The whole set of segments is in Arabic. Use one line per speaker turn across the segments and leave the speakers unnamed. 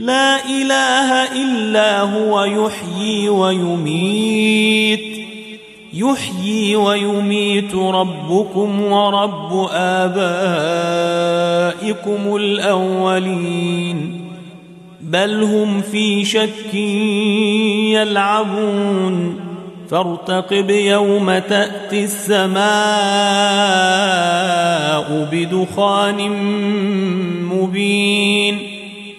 لا إله إلا هو يحيي ويميت. يحيي ويميت ربكم ورب آبائكم الأولين. بل هم في شك يلعبون. فارتقب يوم تأتي السماء بدخان مبين.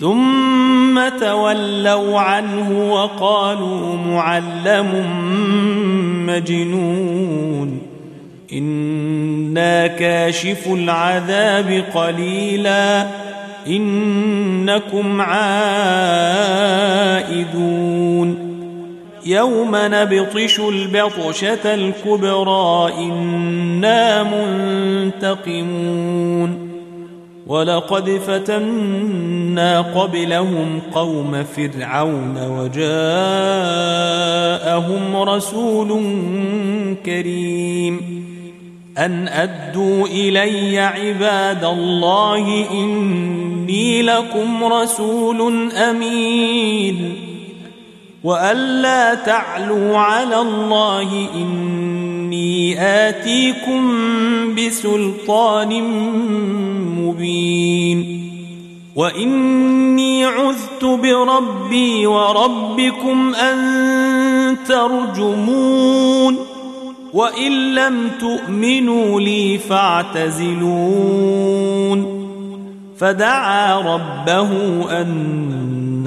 ثم تولوا عنه وقالوا معلم مجنون. إنا كاشف العذاب قليلا. إنكم عائدون. يوم نبطش البطشة الكبرى. إنا منتقمون. ولقد فتنا قبلهم قوم فرعون وجاءهم رسول كريم. أن أدوا إلي عباد الله إني لكم رسول أمين. وألا تعلوا على الله إني آتيكم بسلطان مبين. وإني عذت بربي وربكم أن ترجمون. وإن لم تؤمنوا لي فاعتزلون. فدعا ربه أن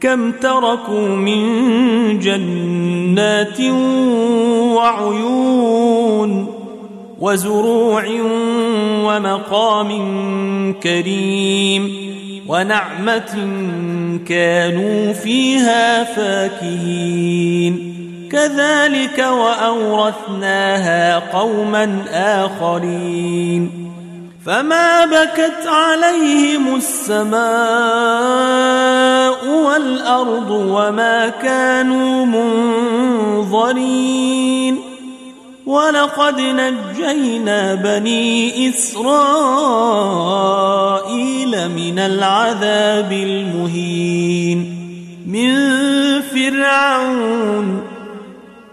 كم تركوا من جنات وعيون وزروع ومقام كريم ونعمة كانوا فيها فاكهين. كذلك وأورثناها قوما آخرين. فما بكت عليهم السماء والأرض وما كانوا منظرين ولقد نجينا بني إسرائيل من العذاب المهين من فرعون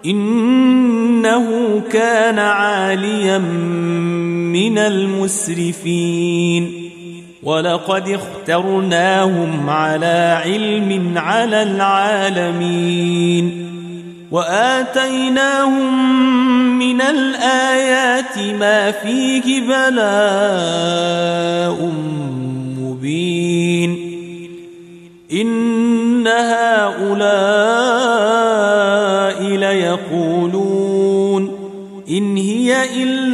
إنه كان عاليا من المسرفين ولقد اخترناهم على علم على العالمين وآتيناهم من الآيات ما فيه بلاء مبين إن هؤلاء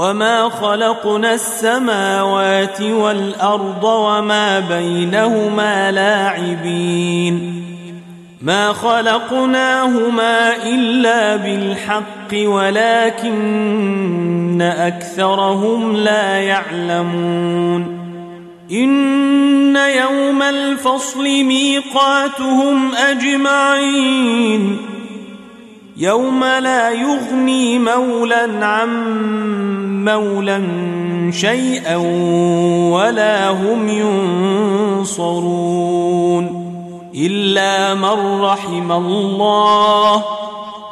وما خلقنا السماوات والأرض وما بينهما لاعبين ما خلقناهما إلا بالحق ولكن أكثرهم لا يعلمون إن يوم الفصل ميقاتهم أجمعين يوم لا يغني مولا عن مولا شيئا ولا هم ينصرون إلا من رحم الله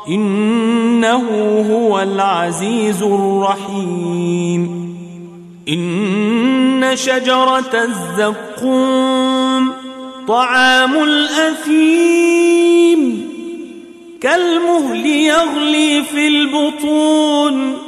إنه هو العزيز الرحيم إن شجرة الزقوم طعام الأثيم كالمهل يغلي في البطون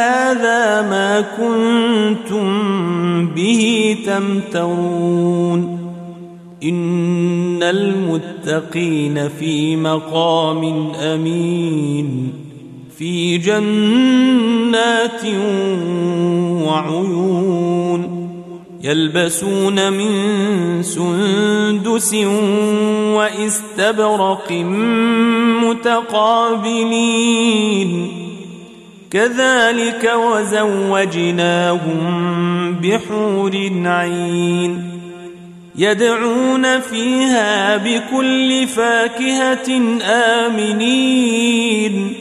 ما كنتم به تمترون إن المتقين في مقام أمين في جنات وعيون يلبسون من سندس وإستبرق متقابلين كذلك وزوجناهم بحور عين يدعون فيها بكل فاكهة آمنين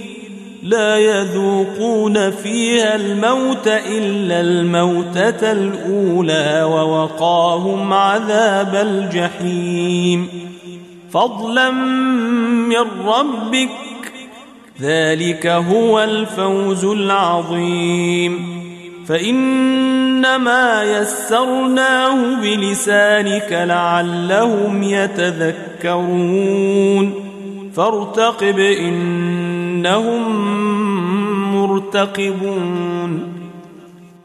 لا يذوقون فيها الموت إلا الموتة الأولى ووقاهم عذاب الجحيم فضلا من ربك ذلك هو الفوز العظيم. فإنما يسرناه بلسانك لعلهم يتذكرون. فارتقب إنهم مرتقبون.